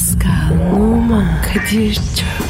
Pascal, Oman, Kadir çok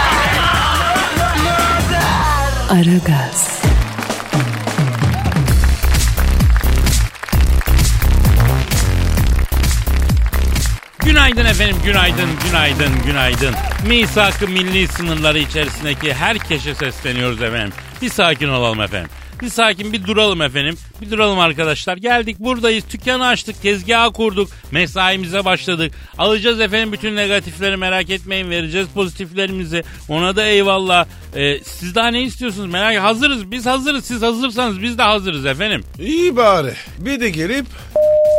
Aragaz, Günaydın efendim, günaydın, günaydın, günaydın. Misak-ı milli sınırları içerisindeki herkese sesleniyoruz efendim. Bir sakin olalım efendim. Bir sakin bir duralım efendim. Bir duralım arkadaşlar. Geldik buradayız. Dükkanı açtık. Tezgahı kurduk. Mesaimize başladık. Alacağız efendim bütün negatifleri merak etmeyin. Vereceğiz pozitiflerimizi. Ona da eyvallah. Ee, siz daha ne istiyorsunuz? Merak Hazırız. Biz hazırız. Siz hazırsanız biz de hazırız efendim. İyi bari. Bir de gelip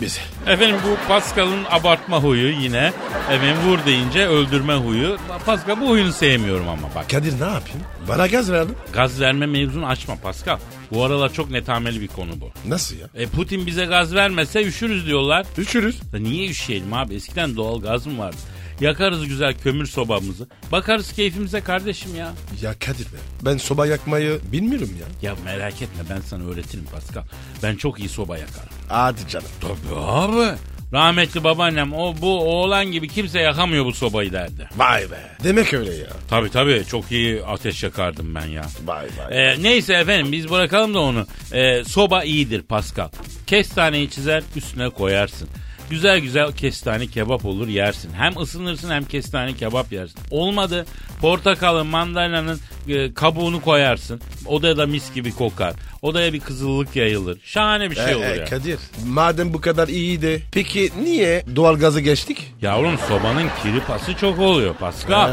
bizi. Efendim bu Pascal'ın abartma huyu yine. Efendim vur deyince öldürme huyu. Pascal bu huyunu sevmiyorum ama bak. Kadir ne yapayım? Bana gaz verdin. Gaz verme mevzunu açma Pascal. Bu aralar çok netameli bir konu bu. Nasıl ya? E Putin bize gaz vermese üşürüz diyorlar. Üçürüz. Ya niye üşüyelim abi? Eskiden doğal gaz mı vardı? Yakarız güzel kömür sobamızı. Bakarız keyfimize kardeşim ya. Ya Kadir be. Ben soba yakmayı bilmiyorum ya. Ya merak etme ben sana öğretirim Pascal. Ben çok iyi soba yakarım. Hadi canım. Tabii abi. Rahmetli babaannem o bu oğlan gibi kimse yakamıyor bu sobayı derdi. Vay be. Demek öyle ya. Tabii tabii çok iyi ateş yakardım ben ya. Vay vay. Ee, neyse efendim biz bırakalım da onu. Ee, soba iyidir Pascal. Kestaneyi çizer üstüne koyarsın. Güzel güzel kestane kebap olur yersin. Hem ısınırsın hem kestane kebap yersin. Olmadı portakalın mandalinanın e, kabuğunu koyarsın. Odaya da mis gibi kokar. Odaya bir kızıllık yayılır. Şahane bir şey Ee, olur e, ya. Kadir madem bu kadar iyiydi peki niye doğal gazı geçtik? Yavrum sobanın kiri pası çok oluyor Pascal.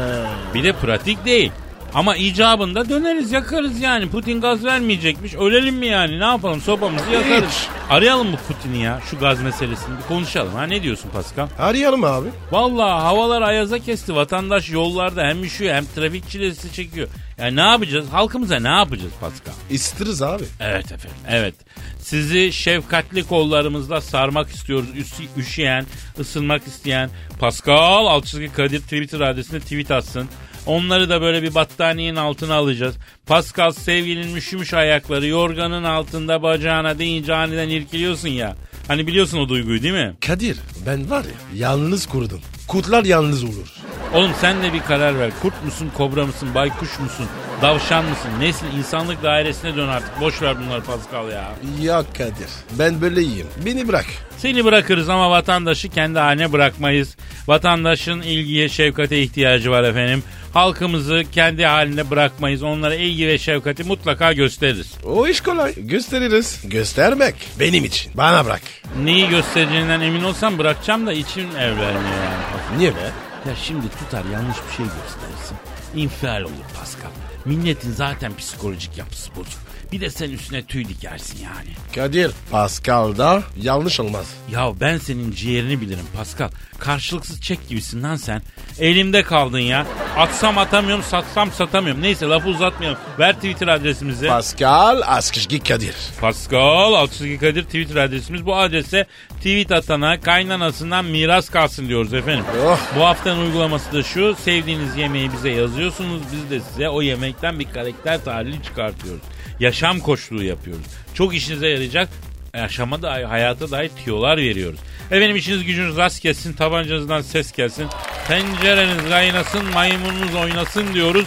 Bir de pratik değil. Ama icabında döneriz yakarız yani. Putin gaz vermeyecekmiş. Ölelim mi yani? Ne yapalım? Sobamızı yakarız. Hiç. Arayalım mı Putin'i ya? Şu gaz meselesini bir konuşalım. Ha ne diyorsun Pascal? Arayalım abi. Vallahi havalar ayaza kesti. Vatandaş yollarda hem üşüyor hem trafik çilesi çekiyor. Yani ne yapacağız? Halkımıza ne yapacağız Pascal? İstiririz abi. Evet efendim. Evet. Sizi şefkatli kollarımızla sarmak istiyoruz. Üs- üşüyen, ısınmak isteyen Pascal Alçızgi Kadir Twitter adresinde tweet atsın. Onları da böyle bir battaniyenin altına alacağız. Pascal sevgilinin üşümüş ayakları yorganın altında bacağına deyince aniden irkiliyorsun ya. Hani biliyorsun o duyguyu değil mi? Kadir ben var ya yalnız kurdum. Kurtlar yalnız olur. Oğlum sen de bir karar ver. Kurt musun, kobra mısın, baykuş musun, davşan mısın? Nesin? İnsanlık dairesine dön artık. Boş ver bunları Pascal ya. Ya Kadir ben böyle iyiyim. Beni bırak. Seni bırakırız ama vatandaşı kendi haline bırakmayız. Vatandaşın ilgiye, şefkate ihtiyacı var efendim. Halkımızı kendi haline bırakmayız. Onlara ilgi ve şefkati mutlaka gösteririz. O iş kolay. Gösteririz. Göstermek benim için. Bana bırak. Neyi göstereceğinden emin olsam bırakacağım da için ev vermiyor yani. Niye be? Ya şimdi tutar yanlış bir şey gösterirsin. İnfial olur Pascal. Milletin zaten psikolojik yapısı bozuk. Bir de sen üstüne tüy dikersin yani. Kadir Pascal'da yanlış olmaz. Ya ben senin ciğerini bilirim Pascal. Karşılıksız çek gibisin lan sen. Elimde kaldın ya. Atsam atamıyorum, satsam satamıyorum. Neyse lafı uzatmayalım. Ver Twitter adresimizi. Pascal Askışgi Kadir. Pascal Altçizgi Kadir Twitter adresimiz. Bu adrese tweet atana kaynanasından miras kalsın diyoruz efendim. Oh. Bu haftanın uygulaması da şu. Sevdiğiniz yemeği bize yazıyorsunuz. Biz de size o yemekten bir karakter tahlili çıkartıyoruz. Yaşam koçluğu yapıyoruz. Çok işinize yarayacak yaşama da hayata dair tiyolar veriyoruz. Efendim işiniz gücünüz rast gelsin, tabancanızdan ses gelsin. Tencereniz kaynasın, maymununuz oynasın diyoruz.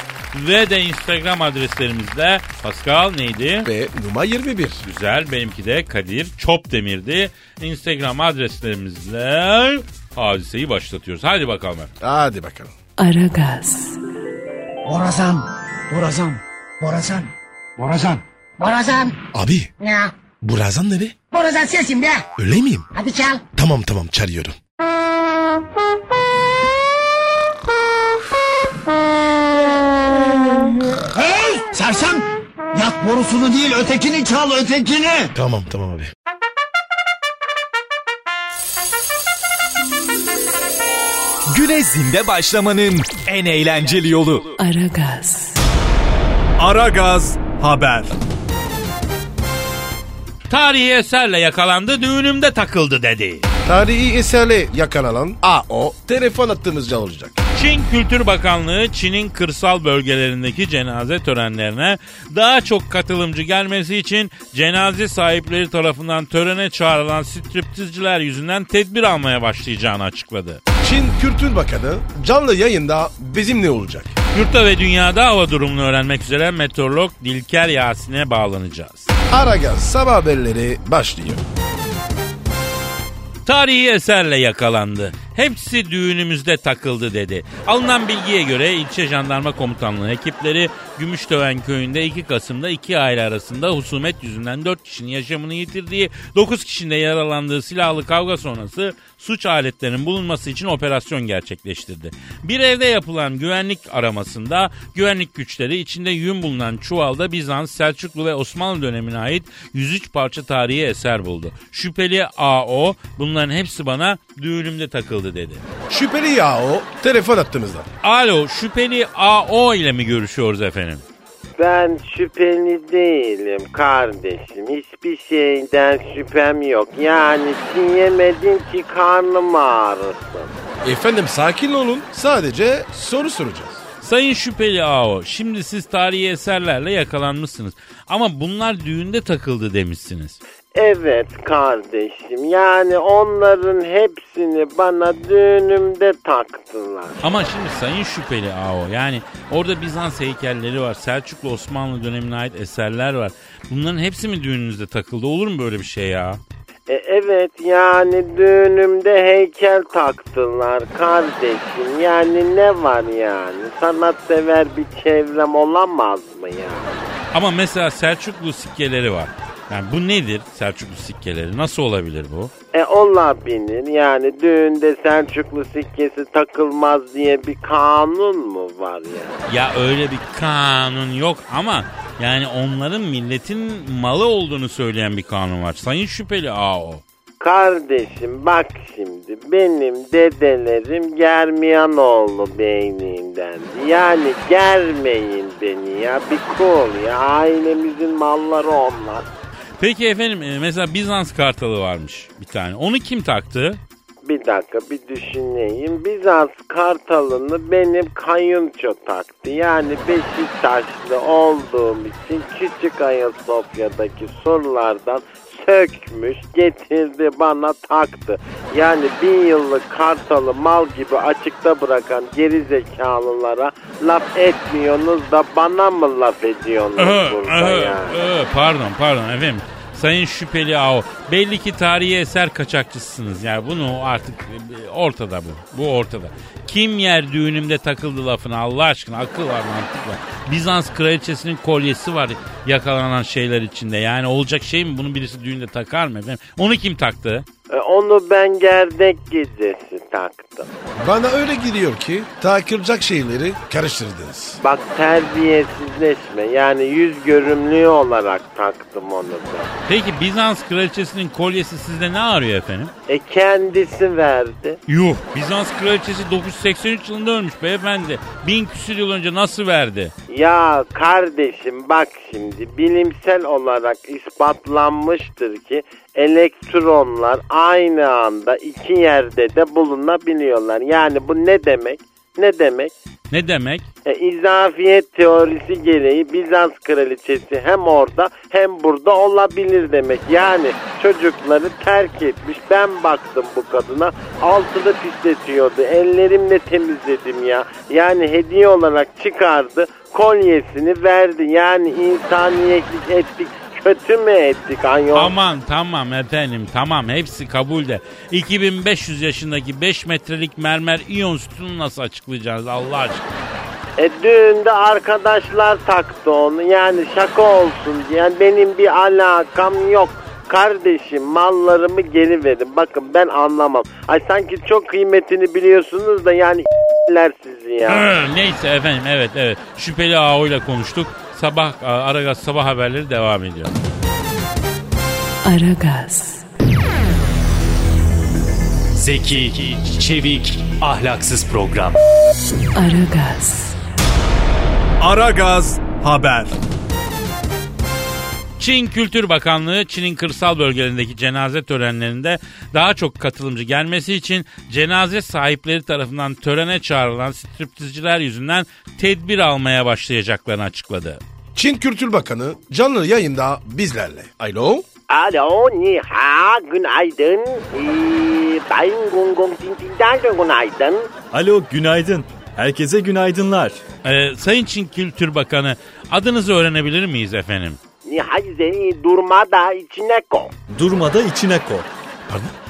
Ve de Instagram adreslerimizde Pascal neydi? Ve numara 21. Güzel benimki de Kadir Çopdemir'di. Instagram adreslerimizle hadiseyi başlatıyoruz. Hadi bakalım. Hadi bakalım. Aragaz, Borazan, Borazan, Borazan, Borazan, Borazan. Abi Ya, Burazan ne be? Borazan sensin be. Öyle miyim? Hadi çal. Tamam tamam çağırıyorum. Hey, sersem. Yak borusunu değil ötekini çal ötekini. Tamam tamam abi. Güne zinde başlamanın en eğlenceli yolu. Aragaz, Aragaz Haber. Tarihi eserle yakalandı düğünümde takıldı dedi. Tarihi eserle yakalanan AO telefon attığımızca olacak. Çin Kültür Bakanlığı Çin'in kırsal bölgelerindeki cenaze törenlerine daha çok katılımcı gelmesi için cenaze sahipleri tarafından törene çağrılan striptizciler yüzünden tedbir almaya başlayacağını açıkladı. Çin Kültür Bakanı canlı yayında bizimle olacak. Yurtta ve dünyada hava durumunu öğrenmek üzere meteorolog Dilker Yasin'e bağlanacağız. Aragaz sabah haberleri başlıyor. Tarihi eserle yakalandı. Hepsi düğünümüzde takıldı dedi. Alınan bilgiye göre ilçe jandarma komutanlığı ekipleri Gümüştöven köyünde 2 Kasım'da iki aile arasında husumet yüzünden 4 kişinin yaşamını yitirdiği 9 kişinin de yaralandığı silahlı kavga sonrası suç aletlerinin bulunması için operasyon gerçekleştirdi. Bir evde yapılan güvenlik aramasında güvenlik güçleri içinde yün bulunan çuvalda Bizans, Selçuklu ve Osmanlı dönemine ait 103 parça tarihi eser buldu. Şüpheli AO bunların hepsi bana düğünümde takıldı dedi. Şüpheli ya o telefon attığımızda. Alo şüpheli AO ile mi görüşüyoruz efendim? Ben şüpheli değilim kardeşim. Hiçbir şeyden şüphem yok. Yani yemedim ki karnım ağrısın. Efendim sakin olun sadece soru soracağız. Sayın şüpheli AO şimdi siz tarihi eserlerle yakalanmışsınız. Ama bunlar düğünde takıldı demişsiniz. Evet kardeşim. Yani onların hepsini bana düğünümde taktılar. Ama şimdi sayın şüpheli AO yani orada Bizans heykelleri var. Selçuklu Osmanlı dönemine ait eserler var. Bunların hepsi mi düğününüzde takıldı? Olur mu böyle bir şey ya? E, evet yani düğünümde heykel taktılar kardeşim. Yani ne var yani? Sanatsever bir çevrem olamaz mı yani? Ama mesela Selçuklu sikkeleri var. Yani bu nedir Selçuklu sikkeleri? Nasıl olabilir bu? E olabilir. Yani düğünde Selçuklu sikkesi takılmaz diye bir kanun mu var yani? Ya öyle bir kanun yok ama yani onların milletin malı olduğunu söyleyen bir kanun var. Sayın şüpheli AO. Kardeşim bak şimdi benim dedelerim Germiyanoğlu beyninden. Yani germeyin beni ya bir kol ya ailemizin malları onlar. Peki efendim e, mesela Bizans kartalı varmış bir tane. Onu kim taktı? Bir dakika bir düşüneyim. Bizans kartalını benim kayınço taktı. Yani Beşiktaşlı olduğum için Küçük Ayasofya'daki sorulardan sökmüş getirdi bana taktı. Yani bin yıllık kartalı mal gibi açıkta bırakan geri zekalılara laf etmiyorsunuz da bana mı laf ediyorsunuz burada yani? Ee, pardon pardon efendim. Sayın şüpheli AO. Belli ki tarihi eser kaçakçısınız. Yani bunu artık e, ortada bu. Bu ortada. Kim yer düğünümde takıldı lafına Allah aşkına akıl var mantık var. Bizans kraliçesinin kolyesi var yakalanan şeyler içinde. Yani olacak şey mi bunu birisi düğünde takar mı efendim? Onu kim taktı? E, Onu ben gerdek gecesi taktım. Bana öyle gidiyor ki takılacak şeyleri karıştırdınız. Bak terbiyesizleşme. Yani yüz görümlüğü olarak taktım onu da. Peki Bizans kraliçesinin kolyesi sizde ne arıyor efendim? E kendisi verdi. Yuh Bizans kraliçesi 983 yılında ölmüş beyefendi. Bin küsür yıl önce nasıl verdi? Ya kardeşim bak şimdi bilimsel olarak ispatlanmıştır ki elektronlar aynı anda iki yerde de bulunabiliyorlar. Yani bu ne demek? Ne demek? Ne demek? E, izafiyet teorisi gereği Bizans kraliçesi hem orada hem burada olabilir demek. Yani çocukları terk etmiş. Ben baktım bu kadına altını pisletiyordu. Ellerimle temizledim ya. Yani hediye olarak çıkardı. Kolyesini verdi. Yani insaniyetlik ettik. Kötü mü ettik ayol? Aman tamam efendim tamam hepsi kabul de. 2500 yaşındaki 5 metrelik mermer iyon sütununu nasıl açıklayacaksınız Allah aşkına? E düğünde arkadaşlar taktı onu. Yani şaka olsun diye. Yani benim bir alakam yok. Kardeşim mallarımı geri verin. Bakın ben anlamam. Ay sanki çok kıymetini biliyorsunuz da yani sizi ya. Neyse efendim evet evet şüpheli ile konuştuk. Sabah Aragaz sabah haberleri devam ediyor. Zeki, çevik, ahlaksız program. Aragaz, Aragaz haber. Çin Kültür Bakanlığı Çin'in kırsal bölgelerindeki cenaze törenlerinde daha çok katılımcı gelmesi için cenaze sahipleri tarafından törene çağrılan striptizciler yüzünden tedbir almaya başlayacaklarını açıkladı. Çin Kültür Bakanı canlı yayında bizlerle. Alo? Alo, ni ha, günaydın. Ee, Sayın Gong Tintin'den günaydın. Alo günaydın. Herkese günaydınlar. Ee, Sayın Çin Kültür Bakanı adınızı öğrenebilir miyiz efendim? Ni hayzeni durma da içine ko. Durmada içine ko.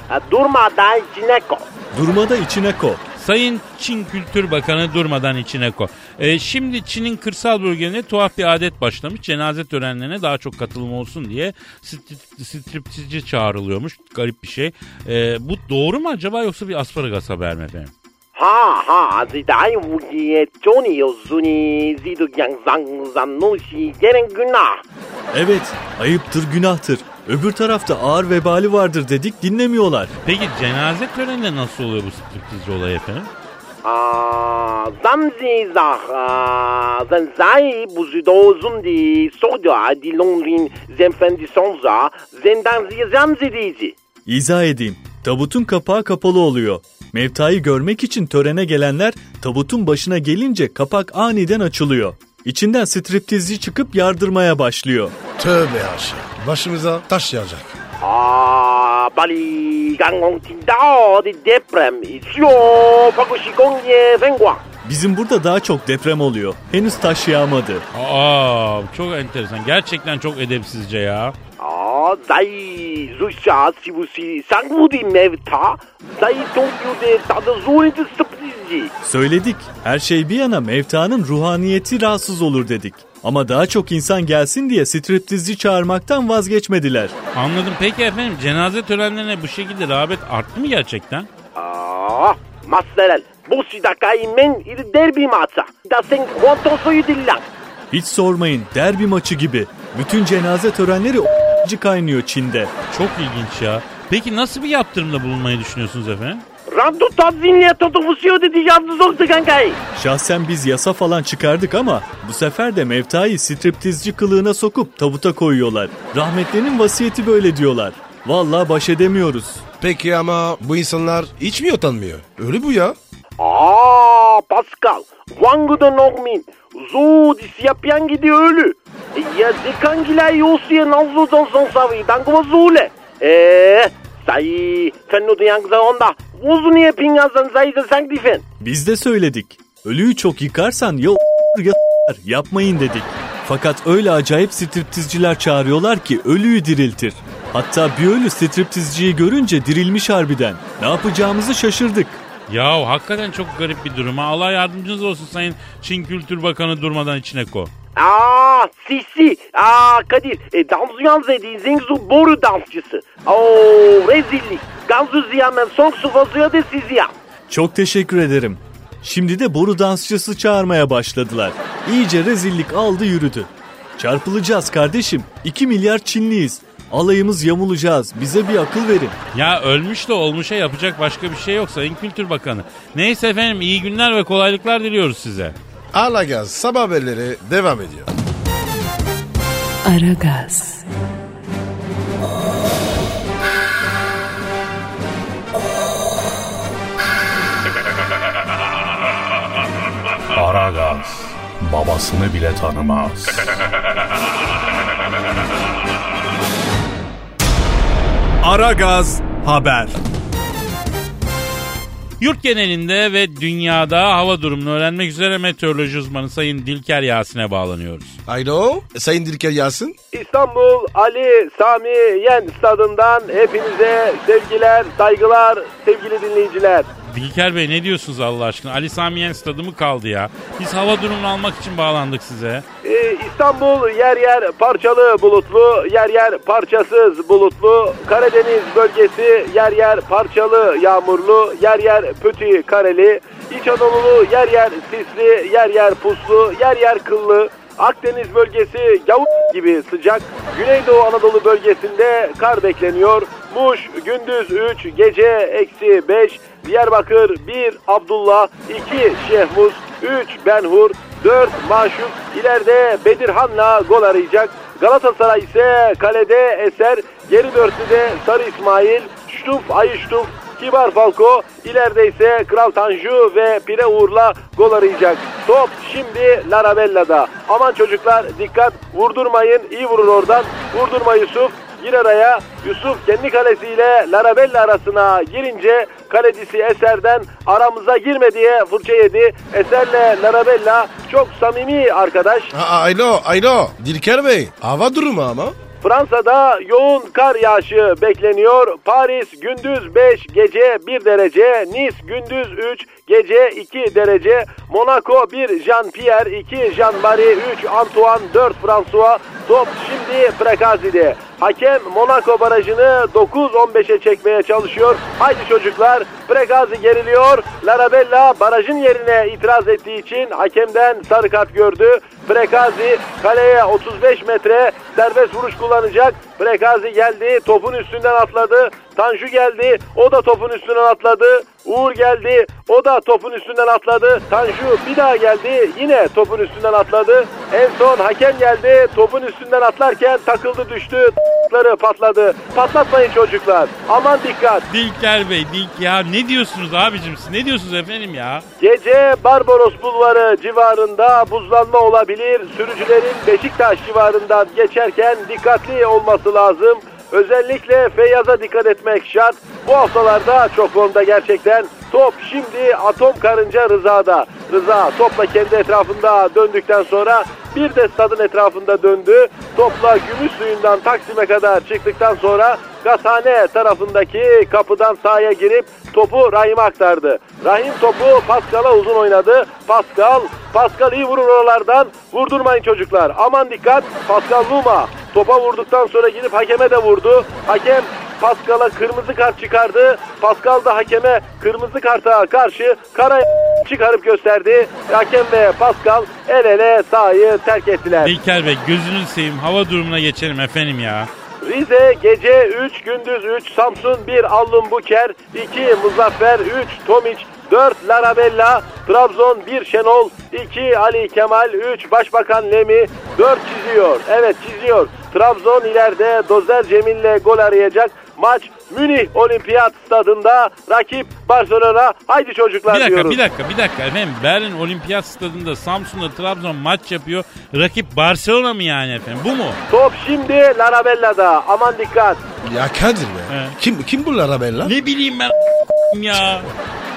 Ha, Durma da içine ko. Durmada içine ko. Sayın Çin Kültür Bakanı durmadan içine ko. Ee, şimdi Çin'in kırsal bölgelerinde tuhaf bir adet başlamış. Cenaze törenlerine daha çok katılım olsun diye stri- striptizci çağrılıyormuş. Garip bir şey. Ee, bu doğru mu acaba yoksa bir asparagas haber mi efendim? Ha ha, zidai wugiye Johnny yozuni zidu yang zang zan no shi geren günah. Evet ayıptır günahtır. Öbür tarafta ağır vebali vardır dedik dinlemiyorlar. Peki cenaze töreninde nasıl oluyor bu striptizci olay efendim? Ah, zamzi zah, ah, zan zai buzido zundi soda di longrin zemfendi sonza zendan zi zamzi dizi. İzah edeyim. Tabutun kapağı kapalı oluyor. Mevtayı görmek için törene gelenler tabutun başına gelince kapak aniden açılıyor. İçinden striptizci çıkıp yardırmaya başlıyor. Tövbe aşağı. Başımıza taş yağacak. Ah, bali gangong tindao di deprem isyo fakushi gongye fengwa. Bizim burada daha çok deprem oluyor. Henüz taş yağmadı. Aa çok enteresan. Gerçekten çok edepsizce ya. Ah, zai zusha sibusi sangudi mevta zai Tokyo'de tadı zoridi sürprizci. Söyledik. Her şey bir yana mevtanın ruhaniyeti rahatsız olur dedik. Ama daha çok insan gelsin diye striptizci çağırmaktan vazgeçmediler. Anladım. Peki efendim cenaze törenlerine bu şekilde rağbet arttı mı gerçekten? Ah, masterel. Bosi da kaimen il derbi maça. Da sen quanto soyu dillan. Hiç sormayın derbi maçı gibi. Bütün cenaze törenleri kaynıyor Çin'de. Çok ilginç ya. Peki nasıl bir yaptırımda bulunmayı düşünüyorsunuz efendim? Randu tazinliye totofusiyo dedi yazdı soktu kankayı. Şahsen biz yasa falan çıkardık ama bu sefer de mevtayı striptizci kılığına sokup tabuta koyuyorlar. Rahmetlinin vasiyeti böyle diyorlar. Vallahi baş edemiyoruz. Peki ama bu insanlar hiç mi utanmıyor? Öyle bu ya. Aa Pascal. Wangu'da Nogmin. Zo disyapian gidi ölü. E, Ya zekangila yosiye nazlı donson savi. Danguva zule. Eee. Sayı. Fennu duyangza onda. Uzun niye pingazan zayıza sank difen. Biz de söyledik. Ölüyü çok yıkarsan ya ya yapmayın dedik. Fakat öyle acayip striptizciler çağırıyorlar ki ölüyü diriltir. Hatta bir ölü striptizciyi görünce dirilmiş harbiden. Ne yapacağımızı şaşırdık. Ya hakikaten çok garip bir durum. ha. Allah yardımcınız olsun Sayın Çin Kültür Bakanı durmadan içine ko. Aa si si. Aa Kadir. E, Danzuyan dediğin Zengzu boru dansçısı. Oo rezillik. Ganzu ziyamen song su vazuya de siziya. Çok teşekkür ederim. Şimdi de boru dansçısı çağırmaya başladılar. İyice rezillik aldı yürüdü. Çarpılacağız kardeşim. 2 milyar Çinliyiz. Alayımız yamulacağız. Bize bir akıl verin. Ya ölmüş de olmuşa yapacak başka bir şey yok Sayın Kültür Bakanı. Neyse efendim iyi günler ve kolaylıklar diliyoruz size. Alagaz sabah haberleri devam ediyor. Aragaz, Aragaz babasını bile tanımaz. Aragaz haber. Yurt genelinde ve dünyada hava durumunu öğrenmek üzere meteoroloji uzmanı Sayın Dilker Yasin'e bağlanıyoruz. Alo Sayın Dilker Yasin. İstanbul Ali Sami Yen stadından hepinize sevgiler, saygılar, sevgili dinleyiciler. Dilker Bey ne diyorsunuz Allah aşkına? Ali Sami Yen stadı mı kaldı ya? Biz hava durumunu almak için bağlandık size. Ee, İstanbul yer yer parçalı bulutlu, yer yer parçasız bulutlu. Karadeniz bölgesi yer yer parçalı yağmurlu, yer yer pötü kareli. İç Anadolu yer yer sisli, yer yer puslu, yer yer kıllı. Akdeniz bölgesi gavur gibi sıcak. Güneydoğu Anadolu bölgesinde kar bekleniyor. Muş gündüz 3 gece eksi 5. Diyarbakır 1 Abdullah 2 Şehmuz 3 Benhur 4 Maşuk ileride Bedirhan'la gol arayacak. Galatasaray ise kalede Eser, geri dörtlüde Sarı İsmail, Ştuf Ayıştuf, Kibar Falko, ileride ise Kral Tanju ve Pire Uğur'la gol arayacak. Top şimdi Larabella'da. Aman çocuklar dikkat vurdurmayın iyi vurur oradan. Vurdurma Yusuf gir araya. Yusuf kendi kalesiyle Larabella arasına girince kalecisi Eser'den aramıza girme diye fırça yedi. Eser'le Larabella çok samimi arkadaş. Aa, alo, alo. Dilker Bey, hava durumu ama. Fransa'da yoğun kar yağışı bekleniyor. Paris gündüz 5, gece 1 derece. Nice gündüz 3, gece 2 derece. Monaco 1, Jean-Pierre 2, Jean-Marie 3, Antoine 4, François. Top şimdi Prekazi'de. Hakem Monaco barajını 9-15'e çekmeye çalışıyor. Haydi çocuklar Prekazi geriliyor. Larabella barajın yerine itiraz ettiği için hakemden sarı kart gördü. Prekazi kaleye 35 metre serbest vuruş kullanacak. Prekazi geldi topun üstünden atladı. Tanju geldi o da topun üstünden atladı. Uğur geldi o da topun üstünden atladı. Tanju bir daha geldi yine topun üstünden atladı. En son hakem geldi topun üstünden atlarken takıldı düştü. Ları patladı. Patlatmayın çocuklar. Aman dikkat. Dilker Bey, Dilk ya ne diyorsunuz abicim siz? Ne diyorsunuz efendim ya? Gece Barbaros Bulvarı civarında buzlanma olabilir. Sürücülerin Beşiktaş civarından geçerken dikkatli olması lazım. Özellikle Feyyaz'a dikkat etmek şart. Bu haftalarda çok formda gerçekten. Top şimdi Atom Karınca Rıza'da. Rıza topla kendi etrafında döndükten sonra bir de stadın etrafında döndü. Topla gümüş suyundan Taksim'e kadar çıktıktan sonra Gazhane tarafındaki kapıdan sahaya girip topu Rahim'e aktardı. Rahim topu Pascal'a uzun oynadı. Pascal, Pascal iyi vurur oralardan. Vurdurmayın çocuklar. Aman dikkat. Pascal Luma topa vurduktan sonra gidip hakeme de vurdu. Hakem Pascal'a kırmızı kart çıkardı. Pascal da hakeme kırmızı karta karşı kara çıkarıp gösterdi. Hakem ve Pascal el ele sahayı terk ettiler. Dilker Bey gözünüzü seveyim hava durumuna geçelim efendim ya. Rize gece 3 gündüz 3 Samsun 1 Allum Buker 2 Muzaffer 3 Tomiç 4 Larabella Trabzon 1 Şenol 2 Ali Kemal 3 Başbakan Lemi 4 çiziyor. Evet çiziyor. Trabzon ileride Dozer Cemil'le gol arayacak. Maç Münih Olimpiyat Stadında rakip Barcelona. Haydi çocuklar Bir dakika diyoruz. bir dakika bir dakika efendim Berlin Olimpiyat Stadında Samsun'da Trabzon maç yapıyor. Rakip Barcelona mı yani efendim bu mu? Top şimdi Larabella'da. Aman dikkat. Ya Kadir be. He. Kim kim bu Larabella? Ne bileyim ben ya.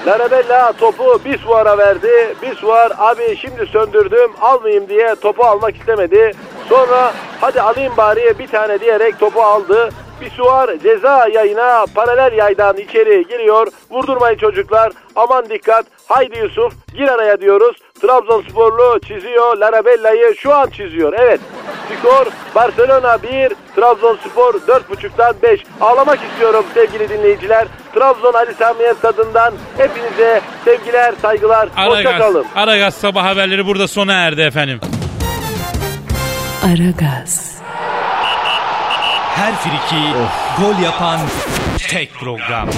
Larabella topu Bisuar'a verdi. Bisuar abi şimdi söndürdüm almayayım diye topu almak istemedi. Sonra hadi alayım bari bir tane diyerek topu aldı. Bisuar ceza yayına paralel yaydan içeri giriyor. Vurdurmayın çocuklar. Aman dikkat. Haydi Yusuf gir araya diyoruz. Trabzonsporlu çiziyor. Larabella'yı şu an çiziyor. Evet. Skor Barcelona 1, Trabzonspor 4.5'tan 5. Ağlamak istiyorum sevgili dinleyiciler. Trabzon Ali Samiye stadından hepinize sevgiler, saygılar. Hoşça Aragaz, kalın. Aragaz sabah haberleri burada sona erdi efendim. Aragaz, Her friki gol yapan tek program.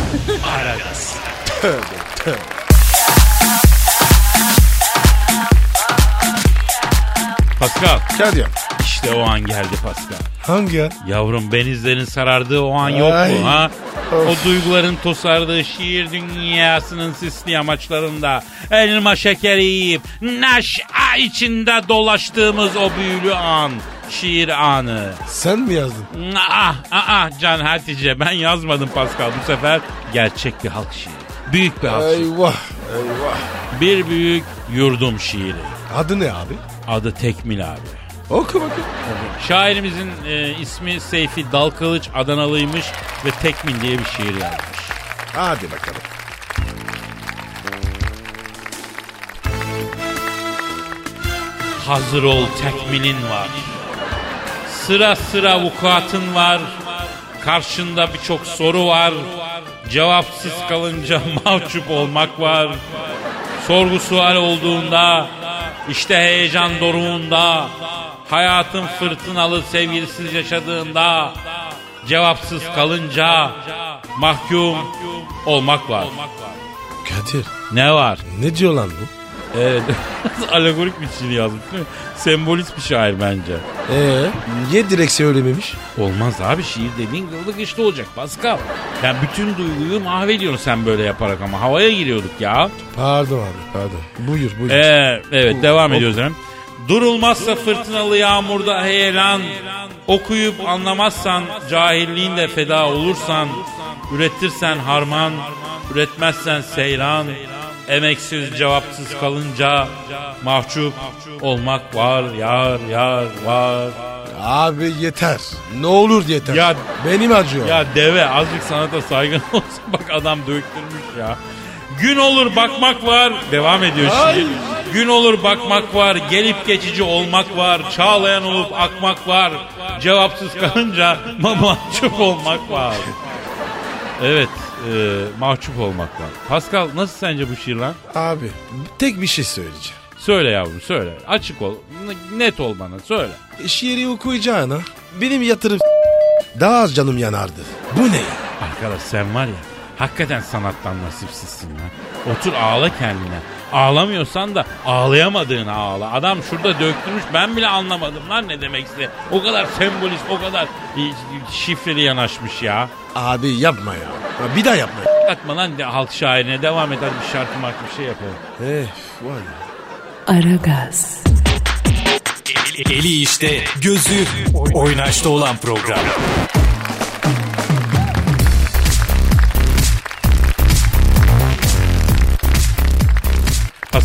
Aragaz. Pascal Kadir. İşte o an geldi Pascal. Hangi ya? Yavrum benizlerin sarardığı o an yok mu ha? Of. O duyguların tosardığı şiir dünyasının sisli amaçlarında elma şekeri yiyip neşe içinde dolaştığımız o büyülü an. Şiir anı. Sen mi yazdın? Ah, ah, ah Can Hatice ben yazmadım Pascal bu sefer gerçek bir halk şiiri. Büyük bir halk şiiri. Eyvah. Eyvah. Bir büyük yurdum şiiri. Adı ne abi? Adı Tekmil abi. Oku bakayım. Şairimizin e, ismi Seyfi Dalkılıç Adanalıymış ve Tekmil diye bir şiir yazmış. Hadi bakalım. Hazır ol tekmilin var. Sıra sıra vukuatın var. Karşında birçok soru var. Cevapsız kalınca mahcup olmak var. Sorgu sual olduğunda, işte heyecan doruğunda, hayatın fırtınalı sevgilisiz yaşadığında, Cevapsız kalınca mahkum olmak var. Kadir Ne var? ne diyor lan bu? Evet. Alegorik bir şiir yazmış değil mi? Sembolist bir şair bence. Ee, niye direkt söylememiş? Olmaz abi şiir dediğin kıldık işte olacak Pascal. Yani bütün duyguyu mahvediyorsun sen böyle yaparak ama havaya giriyorduk ya. Pardon abi pardon. Buyur buyur. Ee, evet devam ediyoruz efendim. Durulmazsa fırtınalı yağmurda heyelan, okuyup anlamazsan, cahilliğinle feda olursan, üretirsen harman, üretmezsen seyran, emeksiz cevapsız kalınca mahcup olmak var, yar yar var. Abi yeter. Ne olur yeter. Ya- Benim acıyor. Ya deve azıcık sanata saygın olsun bak adam döktürmüş ya. Gün olur bakmak var. Devam ediyor şiir. Gün olur bakmak var. Gelip geçici olmak var. Çağlayan olup akmak var. Cevapsız kalınca ma- mahcup olmak var. Evet e, mahcup olmak var. Pascal nasıl sence bu şiir lan? Abi tek bir şey söyleyeceğim. Söyle yavrum söyle. Açık ol. Net ol bana söyle. Şiiri okuyacağına benim yatırım daha az canım yanardı. Bu ne ya? Arkadaş sen var ya hakikaten sanattan nasipsizsin lan. Otur ağla kendine. Ağlamıyorsan da ağlayamadığını ağla. Adam şurada döktürmüş ben bile anlamadım lan ne demekse. O kadar sembolist o kadar şifreli yanaşmış ya. Abi yapma ya. Bir daha yapma. Atma lan de, halk şairine devam et hadi bir şarkı markı bir şey yapalım. Eh var ya. Aragaz, Eli işte, gözü oynaşta olan program.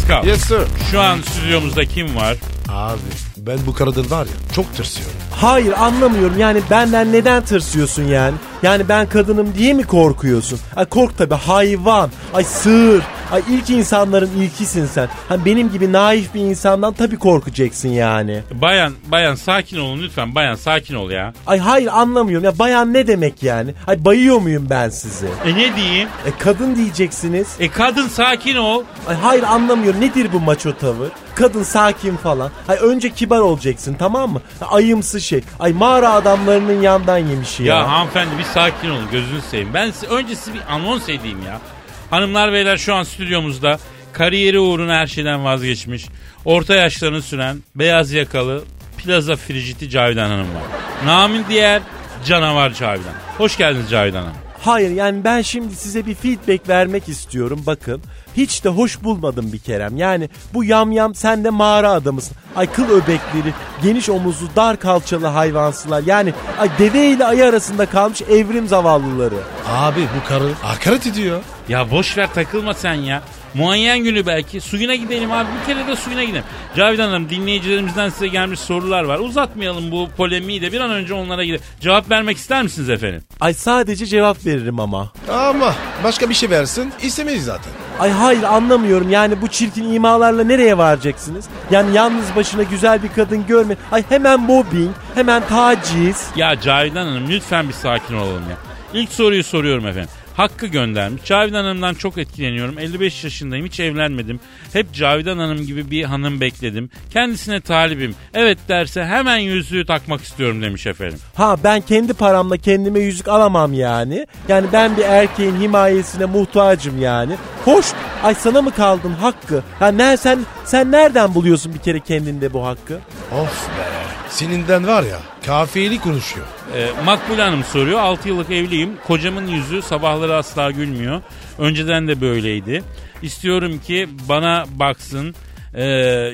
Pascal Yes sir. şu an stüdyomuzda kim var? Abi ben bu karıdan var ya çok tırsıyorum. Hayır anlamıyorum yani benden neden tırsıyorsun yani? Yani ben kadınım diye mi korkuyorsun? Ay kork tabi hayvan, ay sığır, ay ilk insanların ilkisin sen. Ha benim gibi naif bir insandan tabi korkacaksın yani. Bayan bayan sakin olun lütfen bayan sakin ol ya. Ay hayır anlamıyorum ya bayan ne demek yani? Ay bayıyor muyum ben sizi? E ne diyeyim? E kadın diyeceksiniz. E kadın sakin ol. Ay hayır anlamıyorum nedir bu maço tavır? Kadın sakin falan. Ay önce kibar olacaksın tamam mı? Ayımsı şey. Ay mağara adamlarının yandan yemişi ya. Ya hanımefendi bir sakin olun gözünü seveyim. Ben size, önce size bir anons edeyim ya. Hanımlar beyler şu an stüdyomuzda kariyeri uğruna her şeyden vazgeçmiş. Orta yaşlarını süren beyaz yakalı plaza friciti Cavidan Hanım var. Namın diğer canavar Cavidan. Hoş geldiniz Cavidan Hanım. Hayır yani ben şimdi size bir feedback vermek istiyorum bakın. Hiç de hoş bulmadım bir kerem. Yani bu yamyam sen de mağara adamısın. Ay kıl öbekleri, geniş omuzlu, dar kalçalı hayvansılar. Yani ay deve ile ayı arasında kalmış evrim zavallıları. Abi bu karı hakaret ediyor. Ya boş ver takılma sen ya. Muayyen günü belki. Suyuna gidelim abi. Bir kere de suyuna gidelim. Cavidan Hanım dinleyicilerimizden size gelmiş sorular var. Uzatmayalım bu polemiği de bir an önce onlara gidelim. Cevap vermek ister misiniz efendim? Ay sadece cevap veririm ama. Ama başka bir şey versin istemeyiz zaten. Ay hayır anlamıyorum yani bu çirkin imalarla nereye varacaksınız? Yani yalnız başına güzel bir kadın görme. Ay hemen mobbing, hemen taciz. Ya Cavidan Hanım lütfen bir sakin olalım ya. İlk soruyu soruyorum efendim. Hakkı göndermiş. Cavidan Hanım'dan çok etkileniyorum. 55 yaşındayım hiç evlenmedim. Hep Cavidan Hanım gibi bir hanım bekledim. Kendisine talibim. Evet derse hemen yüzüğü takmak istiyorum demiş efendim. Ha ben kendi paramla kendime yüzük alamam yani. Yani ben bir erkeğin himayesine muhtacım yani. Hoş ay sana mı kaldım hakkı? Ha ne sen sen nereden buluyorsun bir kere kendinde bu hakkı? Of be. Seninden var ya kafiyeli konuşuyor. Ee, Makbule Hanım soruyor. 6 yıllık evliyim. Kocamın yüzü sabahları asla gülmüyor. Önceden de böyleydi. İstiyorum ki bana baksın. e,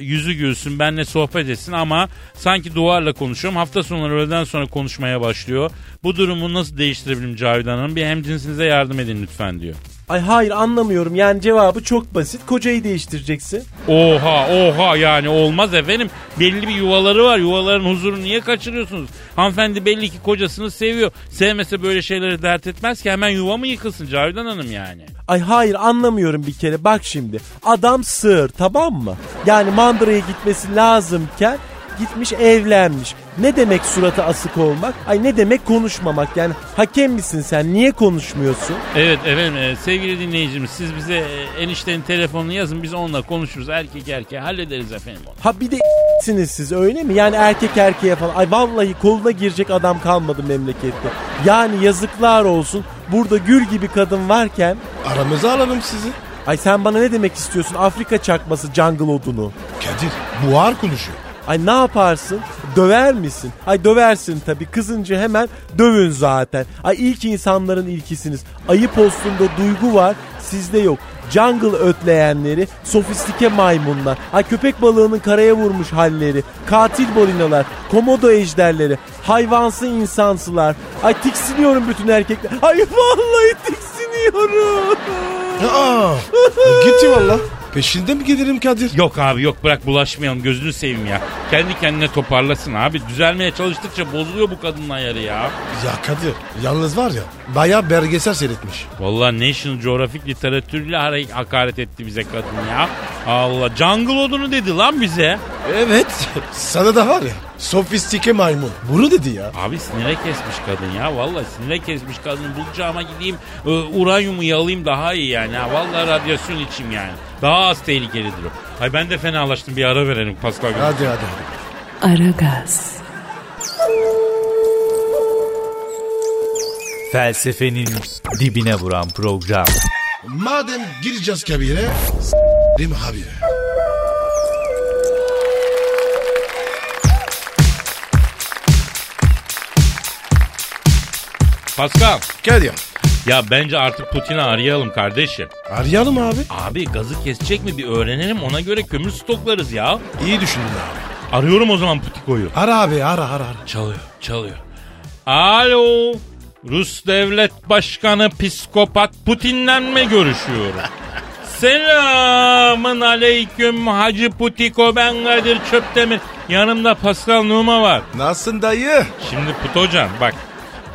yüzü gülsün benle sohbet etsin ama sanki duvarla konuşuyorum. Hafta sonları öğleden sonra konuşmaya başlıyor. Bu durumu nasıl değiştirebilirim Cavidan Hanım? Bir hemcinsinize yardım edin lütfen diyor. Ay hayır anlamıyorum yani cevabı çok basit. Kocayı değiştireceksin. Oha oha yani olmaz efendim. Belli bir yuvaları var. Yuvaların huzurunu niye kaçırıyorsunuz? Hanımefendi belli ki kocasını seviyor. Sevmese böyle şeyleri dert etmez ki hemen yuva mı yıkılsın Cavidan Hanım yani? Ay hayır anlamıyorum bir kere bak şimdi. Adam sığır tamam mı? Yani mandıraya gitmesi lazımken gitmiş evlenmiş. Ne demek suratı asık olmak? Ay ne demek konuşmamak? Yani hakem misin sen? Niye konuşmuyorsun? Evet efendim e, sevgili dinleyicimiz siz bize e, eniştenin telefonunu yazın biz onunla konuşuruz erkek erkeğe hallederiz efendim onu. Ha bir de siniz siz öyle mi? Yani erkek erkeğe falan. Ay vallahi koluna girecek adam kalmadı memlekette. Yani yazıklar olsun. Burada gül gibi kadın varken. Aramıza alalım sizi. Ay sen bana ne demek istiyorsun? Afrika çakması jungle odunu. Kadir buhar konuşuyor. Ay ne yaparsın? Döver misin? Ay döversin tabii. Kızınca hemen dövün zaten. Ay ilk insanların ilkisiniz. Ayı postunda duygu var, sizde yok. Jungle ötleyenleri, sofistike maymunlar, ay köpek balığının karaya vurmuş halleri, katil balinalar, komodo ejderleri, hayvansı insansılar. Ay tiksiniyorum bütün erkekler. Ay vallahi tiksiniyorum. Aa, gitti valla. Peşinde mi gelirim Kadir? Yok abi yok bırak bulaşmayalım gözünü seveyim ya. Kendi kendine toparlasın abi. Düzelmeye çalıştıkça bozuluyor bu kadının ayarı ya. Ya Kadir yalnız var ya bayağı belgesel seyretmiş. Vallahi National Geographic literatürüyle hara- hakaret etti bize kadın ya. Allah jungle odunu dedi lan bize. Evet. Sana da var ya sofistike maymun. Bunu dedi ya. Abi sinire kesmiş kadın ya. Vallahi sinire kesmiş kadın. Bulacağıma gideyim e, uranyumu yalayayım daha iyi yani. Ha, vallahi radyasyon içeyim yani. Daha az tehlikelidir o. Ay ben de fenalaştım bir ara verelim Pascal. Hadi hadi hadi. Aragaz, Felsefenin dibine vuran program. Madem gireceğiz kabire s**rim habire. Pascal. Kadir Ya bence artık Putin'i arayalım kardeşim. arayalım abi. Abi gazı kesecek mi bir öğrenelim ona göre kömür stoklarız ya. İyi düşündün abi. Arıyorum o zaman Putiko'yu. Ara abi ara ara ara. Çalıyor, çalıyor. Alo. Rus devlet başkanı psikopat Putin'le mi görüşüyorum? Selamın aleyküm Hacı Putiko ben Kadir Çöptemir. Yanımda Pascal Numa var. Nasılsın dayı? Şimdi Putocan bak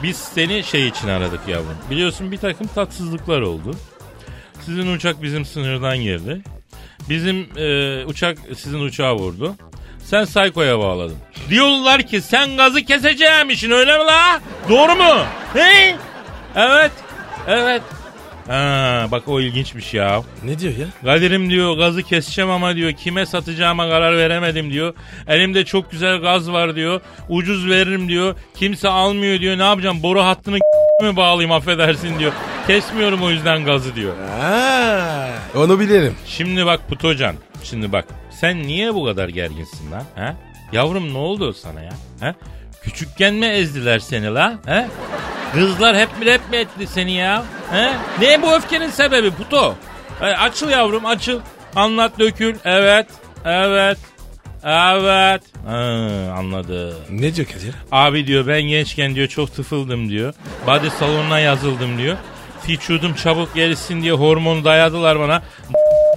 biz seni şey için aradık yavrum. Biliyorsun bir takım tatsızlıklar oldu. Sizin uçak bizim sınırdan girdi. Bizim e, uçak sizin uçağa vurdu. Sen Sayko'ya bağladın. Diyorlar ki sen gazı keseceğimişsin öyle mi la? Doğru mu? He? Evet. Evet. Ha, bak o ilginçmiş ya. Ne diyor ya? Kadir'im diyor gazı keseceğim ama diyor kime satacağıma karar veremedim diyor. Elimde çok güzel gaz var diyor. Ucuz veririm diyor. Kimse almıyor diyor. Ne yapacağım boru hattını mi bağlayayım affedersin diyor. Kesmiyorum o yüzden gazı diyor. Ha, onu bilirim. Şimdi bak Putocan. Şimdi bak. Sen niye bu kadar gerginsin lan? Ha? Yavrum ne oldu sana ya? Ha? Küçükken mi ezdiler seni la? Ha? Kızlar hep mi hep mi etti seni ya? Ha? Ne bu öfkenin sebebi Puto? Ha, açıl yavrum açıl. Anlat dökül. Evet. Evet. Evet. Ha, anladım. Ne diyor Kadir? Abi diyor ben gençken diyor çok tıfıldım diyor. Body salonuna yazıldım diyor. Vücudum çabuk gelişsin diye hormonu dayadılar bana.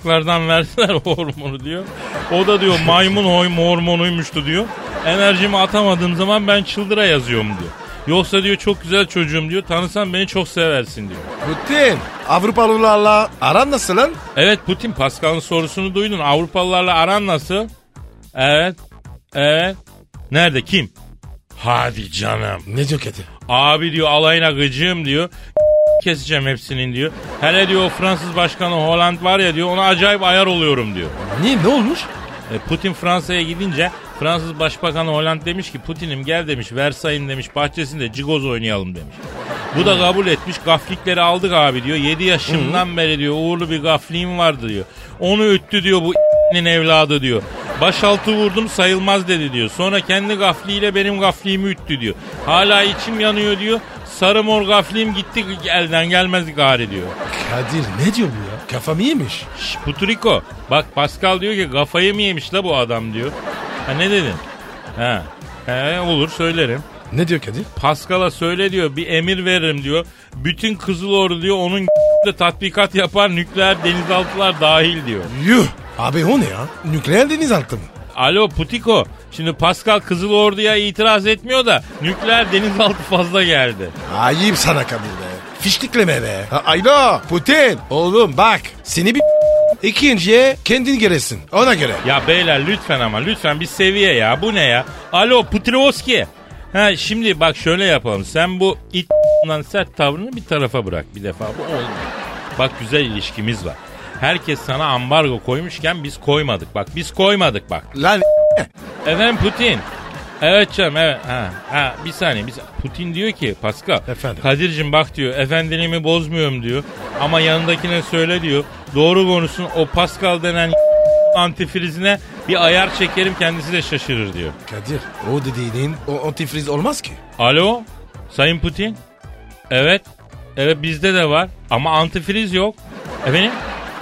lardan verdiler hormonu diyor. O da diyor maymun hoy hormonuymuştu diyor. Enerjimi atamadığım zaman ben çıldıra yazıyorum diyor. Yoksa diyor çok güzel çocuğum diyor. Tanısan beni çok seversin diyor. Putin, Avrupalılarla aran nasıl lan? Evet Putin Pascal'ın sorusunu duydun. Avrupalılarla aran nasıl? Evet. Evet. Nerede kim? Hadi canım. Ne diyor Kadir? Abi diyor alayına gıcığım diyor. Keseceğim hepsinin diyor. Hele diyor o Fransız başkanı Holland var ya diyor ona acayip ayar oluyorum diyor. Niye ne olmuş? E, Putin Fransa'ya gidince Fransız Başbakanı Hollande demiş ki Putin'im gel demiş Versay'ın demiş bahçesinde cigoz oynayalım demiş. Bu da kabul etmiş gaflikleri aldık abi diyor. 7 yaşımdan beri diyor uğurlu bir gafliğim vardı diyor. Onu üttü diyor bu evladı diyor. Başaltı vurdum sayılmaz dedi diyor. Sonra kendi gafliyle benim gafliğimi üttü diyor. Hala içim yanıyor diyor. Sarı mor gafliğim gitti elden gelmez gari diyor. Kadir ne diyor bu ya? Kafam iyiymiş. Şş, Puturiko bak Pascal diyor ki kafayı mı yemiş la bu adam diyor. Ha ne dedin? Ha. He olur söylerim. Ne diyor Kadir? Pascal'a söyle diyor bir emir veririm diyor. Bütün Kızıl Ordu diyor onun de tatbikat yapar nükleer denizaltılar dahil diyor. Yuh. Abi o ne ya? Nükleer denizaltı mı? Alo Putiko şimdi Pascal Kızıl Ordu'ya itiraz etmiyor da nükleer denizaltı fazla geldi. Ayıp sana Kadir be. Fişlikleme be. Ha, Ayla Putin. Oğlum bak seni bir ikinciye kendin geresin ona göre. Ya beyler lütfen ama lütfen bir seviye ya bu ne ya? Alo Putrivoski. Ha şimdi bak şöyle yapalım. Sen bu it sert tavrını bir tarafa bırak bir defa. Bu olmuyor. Bak güzel ilişkimiz var. Herkes sana ambargo koymuşken biz koymadık. Bak biz koymadık bak. Lan Efendim Putin. Evet canım evet. Ha, ha, bir saniye. Bir saniye. Putin diyor ki Pascal. Efendim? Kadir'cim bak diyor efendiliğimi bozmuyorum diyor. Ama yanındakine söyle diyor. Doğru konuşsun o Pascal denen antifrizine bir ayar çekerim kendisi de şaşırır diyor. Kadir o dediğinin o antifriz olmaz ki. Alo Sayın Putin. Evet. Evet bizde de var ama antifriz yok. Efendim?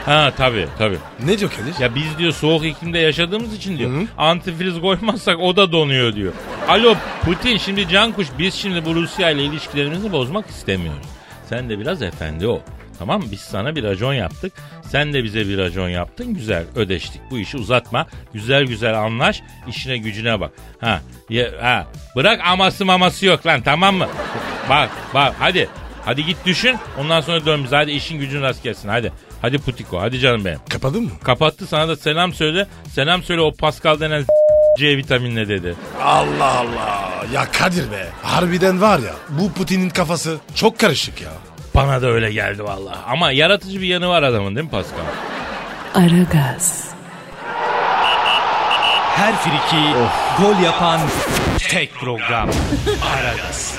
Ha tabii tabii. Ne diyor Kadir? Ya biz diyor soğuk iklimde yaşadığımız için diyor antifriz koymazsak o da donuyor diyor. Alo Putin şimdi Cankuş biz şimdi bu Rusya ile ilişkilerimizi bozmak istemiyoruz. Sen de biraz efendi ol. Tamam mı? Biz sana bir racon yaptık. Sen de bize bir racon yaptın. Güzel ödeştik. Bu işi uzatma. Güzel güzel anlaş. işine gücüne bak. Ha, ye, ha. Bırak aması maması yok lan tamam mı? Bak bak hadi. Hadi git düşün. Ondan sonra dön bize. Hadi işin gücün rast gelsin. Hadi. Hadi Putiko. Hadi canım benim. Kapadın mı? Kapattı sana da selam söyle. Selam söyle o Pascal denen C vitaminle dedi. Allah Allah. Ya Kadir be. Harbiden var ya bu Putin'in kafası çok karışık ya. Bana da öyle geldi vallahi. Ama yaratıcı bir yanı var adamın değil mi Pascal? Aragaz, Her friki gol yapan tek program. Aragaz.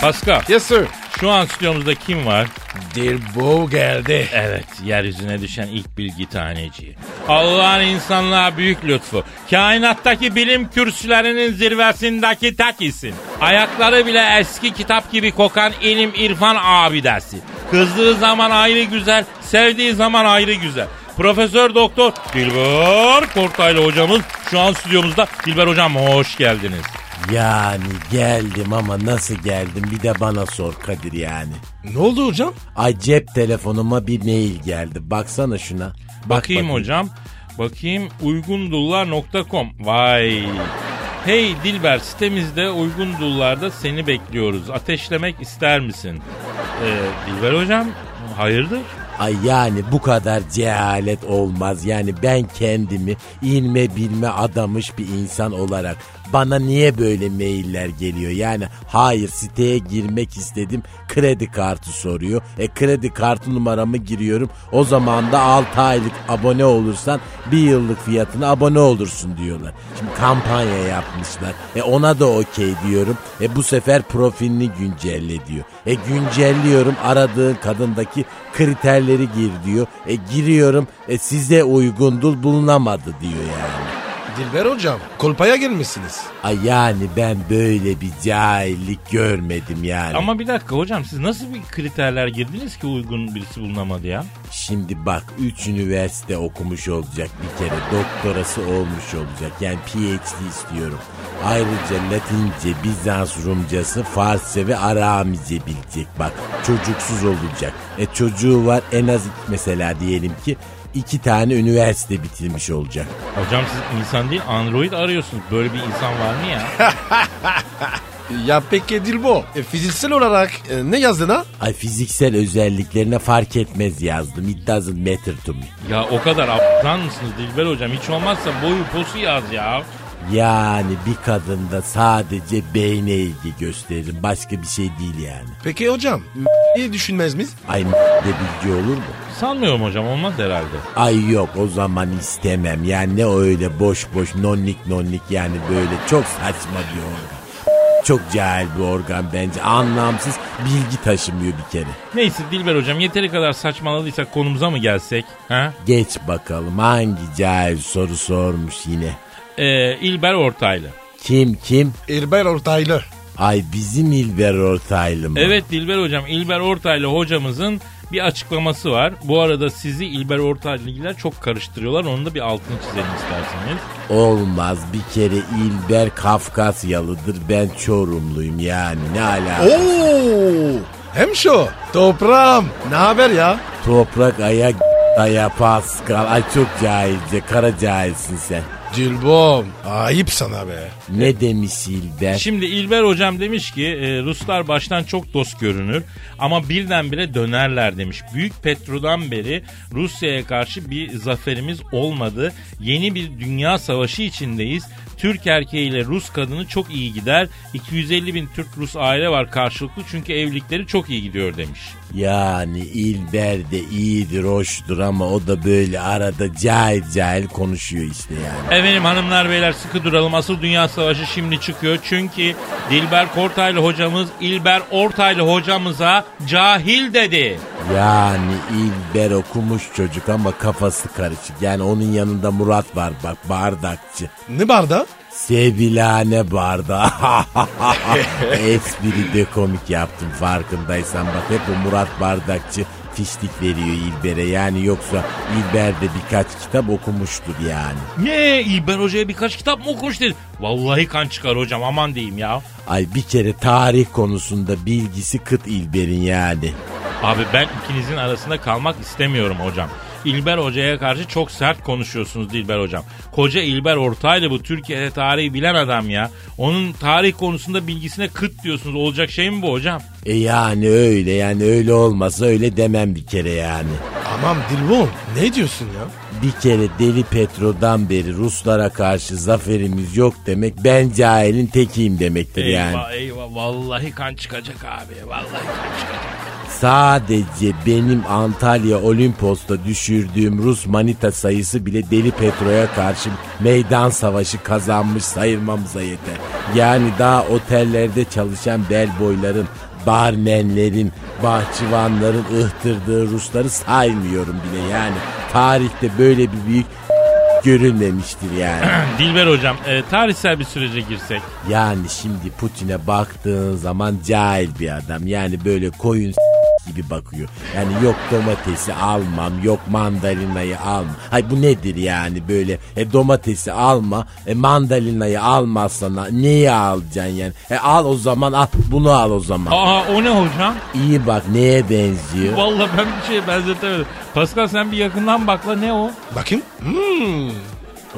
Pascal Yes sir. şu an stüdyomuzda kim var? Dilbo geldi. Evet yeryüzüne düşen ilk bilgi taneci. Allah'ın insanlığa büyük lütfu. Kainattaki bilim kürsülerinin zirvesindeki tek isim. Ayakları bile eski kitap gibi kokan ilim irfan abidesi. Kızdığı zaman ayrı güzel, sevdiği zaman ayrı güzel. Profesör Doktor Dilber Kortaylı hocamız şu an stüdyomuzda. Dilber hocam hoş geldiniz. Yani geldim ama nasıl geldim bir de bana sor Kadir yani. Ne oldu hocam? Ay cep telefonuma bir mail geldi. Baksana şuna. Bak Bakayım hocam. Bakayım uygundullar.com. Vay. Hey Dilber sitemizde uygun dullarda seni bekliyoruz. Ateşlemek ister misin? Ee, Dilber hocam hayırdır? Ay yani bu kadar cehalet olmaz. Yani ben kendimi ilme bilme adamış bir insan olarak bana niye böyle mailler geliyor? Yani hayır siteye girmek istedim kredi kartı soruyor. E kredi kartı numaramı giriyorum. O zaman da 6 aylık abone olursan bir yıllık fiyatına abone olursun diyorlar. Şimdi kampanya yapmışlar. E ona da okey diyorum. E bu sefer profilini güncelle diyor. E güncelliyorum aradığın kadındaki kriterleri gir diyor. E giriyorum e size uygundur bulunamadı diyor yani. Dilber hocam kolpaya gelmişsiniz. Ay yani ben böyle bir cahillik görmedim yani. Ama bir dakika hocam siz nasıl bir kriterler girdiniz ki uygun birisi bulunamadı ya? Şimdi bak 3 üniversite okumuş olacak bir kere. Doktorası olmuş olacak. Yani PhD istiyorum. Ayrıca Latince, Bizans Rumcası, Farsça ve Aramice bilecek. Bak çocuksuz olacak. E çocuğu var en az mesela diyelim ki iki tane üniversite bitirmiş olacak. Hocam siz insan değil android arıyorsunuz. Böyle bir insan var mı ya? Ya peki Dilbo e, fiziksel olarak e, ne yazdın ha? Ay fiziksel özelliklerine fark etmez yazdım. It doesn't matter to me. ya o kadar aptal mısınız Dilber hocam? Hiç olmazsa boyu posu yaz ya. Yani bir kadında sadece beyne ilgi gösteririm. Başka bir şey değil yani. Peki hocam iyi düşünmez miyiz? Ay de bilgi olur mu? Sanmıyorum hocam olmaz herhalde. Ay yok o zaman istemem. Yani ne öyle boş boş nonnik nonnik yani böyle çok saçma bir organ. Çok cahil bir organ bence. Anlamsız bilgi taşımıyor bir kere. Neyse Dilber hocam yeteri kadar saçmaladıysak konumuza mı gelsek? Ha? Geç bakalım hangi cahil soru sormuş yine. Ee, İlber Ortaylı. Kim kim? İlber Ortaylı. Ay bizim İlber Ortaylı mı? Evet Dilber hocam İlber Ortaylı hocamızın bir açıklaması var. Bu arada sizi İlber Ortaylı'yla çok karıştırıyorlar. Onun da bir altını çizelim isterseniz. Olmaz bir kere İlber Kafkasyalıdır ben Çorumluyum yani ne alakası? Oo! Hem şu toprağım ne haber ya? Toprak ayak aya Pascal ay çok cahilce kara cahilsin sen. Dilbom ayıp sana be. Ne demiş İlber? Şimdi İlber hocam demiş ki e, Ruslar baştan çok dost görünür ama birdenbire dönerler demiş. Büyük Petro'dan beri Rusya'ya karşı bir zaferimiz olmadı. Yeni bir dünya savaşı içindeyiz. Türk erkeğiyle Rus kadını çok iyi gider. 250 bin Türk-Rus aile var karşılıklı çünkü evlilikleri çok iyi gidiyor demiş. Yani İlber de iyidir, hoştur ama o da böyle arada cahil cahil konuşuyor işte yani. Efendim hanımlar beyler sıkı duralım. Asıl Dünya Savaşı şimdi çıkıyor. Çünkü Dilber Kortaylı hocamız İlber Ortaylı hocamıza cahil dedi. Yani İlber okumuş çocuk ama kafası karışık. Yani onun yanında Murat var bak bardakçı. Ne barda? Sevilane barda. Espri de komik yaptım farkındaysan bak hep o Murat Bardakçı fişlik veriyor İlber'e yani yoksa İlber de birkaç kitap okumuştur yani. Ne İlber Hoca'ya birkaç kitap mı okumuş dedi. Vallahi kan çıkar hocam aman diyeyim ya. Ay bir kere tarih konusunda bilgisi kıt İlber'in yani. Abi ben ikinizin arasında kalmak istemiyorum hocam. İlber Hoca'ya karşı çok sert konuşuyorsunuz Dilber Hocam. Koca İlber Ortaylı bu Türkiye'de tarihi bilen adam ya. Onun tarih konusunda bilgisine kıt diyorsunuz. Olacak şey mi bu hocam? E yani öyle yani öyle olmasa öyle demem bir kere yani. Aman Dilbon ne diyorsun ya? Bir kere Deli Petro'dan beri Ruslara karşı zaferimiz yok demek ben cahilin tekiyim demektir yani. Eyvah eyvah vallahi kan çıkacak abi. Vallahi kan. Sadece benim Antalya Olimpos'ta düşürdüğüm Rus manita sayısı bile Deli Petro'ya karşı meydan savaşı kazanmış sayılmamıza yeter. Yani daha otellerde çalışan bellboyların, barmenlerin, bahçıvanların ıhtırdığı Rusları saymıyorum bile yani. Tarihte böyle bir büyük görülmemiştir yani. Dilber hocam e, tarihsel bir sürece girsek. Yani şimdi Putin'e baktığın zaman cahil bir adam. Yani böyle koyun gibi bakıyor. Yani yok domatesi almam, yok mandalinayı alma. Hay bu nedir yani böyle? E domatesi alma, e mandalinayı almazsan neyi alacaksın yani? E al o zaman al, bunu al o zaman. Aa o ne hocam? İyi bak neye benziyor? Vallahi ben bir şeye benzetemedim. Pascal sen bir yakından bakla ne o? Bakayım. Hmm.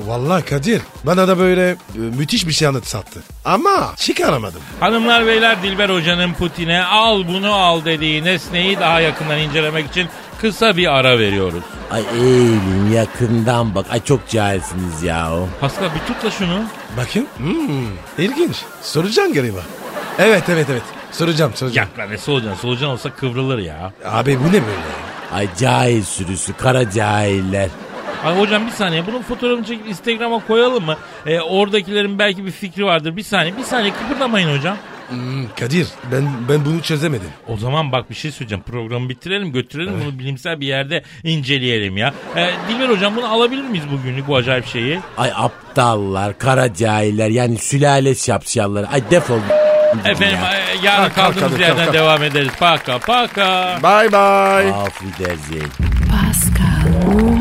Vallahi Kadir bana da böyle e, müthiş bir şey anlatsattı. Ama çıkaramadım. Hanımlar beyler Dilber Hoca'nın Putin'e al bunu al dediği nesneyi daha yakından incelemek için kısa bir ara veriyoruz. Ay eğilin yakından bak. Ay çok cahilsiniz ya o. Pascal bir tut da şunu. Bakayım. Hmm. İlginç. Soracaksın galiba. Evet evet evet. Soracağım soracağım. Yak lan ne solucan? Solucan olsa kıvrılır ya. Abi bu ne böyle? Ay cahil sürüsü, kara cahiller. Ay hocam bir saniye bunun fotoğrafını çekip Instagram'a koyalım mı? E, oradakilerin belki bir fikri vardır. Bir saniye bir saniye kıpırdamayın hocam. Hmm, Kadir ben ben bunu çözemedim. O zaman bak bir şey söyleyeceğim. Programı bitirelim götürelim bunu bilimsel bir yerde inceleyelim ya. E, Dilber hocam bunu alabilir miyiz bugünlük bu acayip şeyi? Ay aptallar, kara cahiller yani sülale şapşalları. Ay defol. Efendim e, yarın Kalk, kalk, kaldığımız kalk, yerden kalk. devam ederiz. Paka paka. Bye bye. Auf Wiedersehen. Pascal,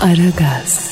Aragaz.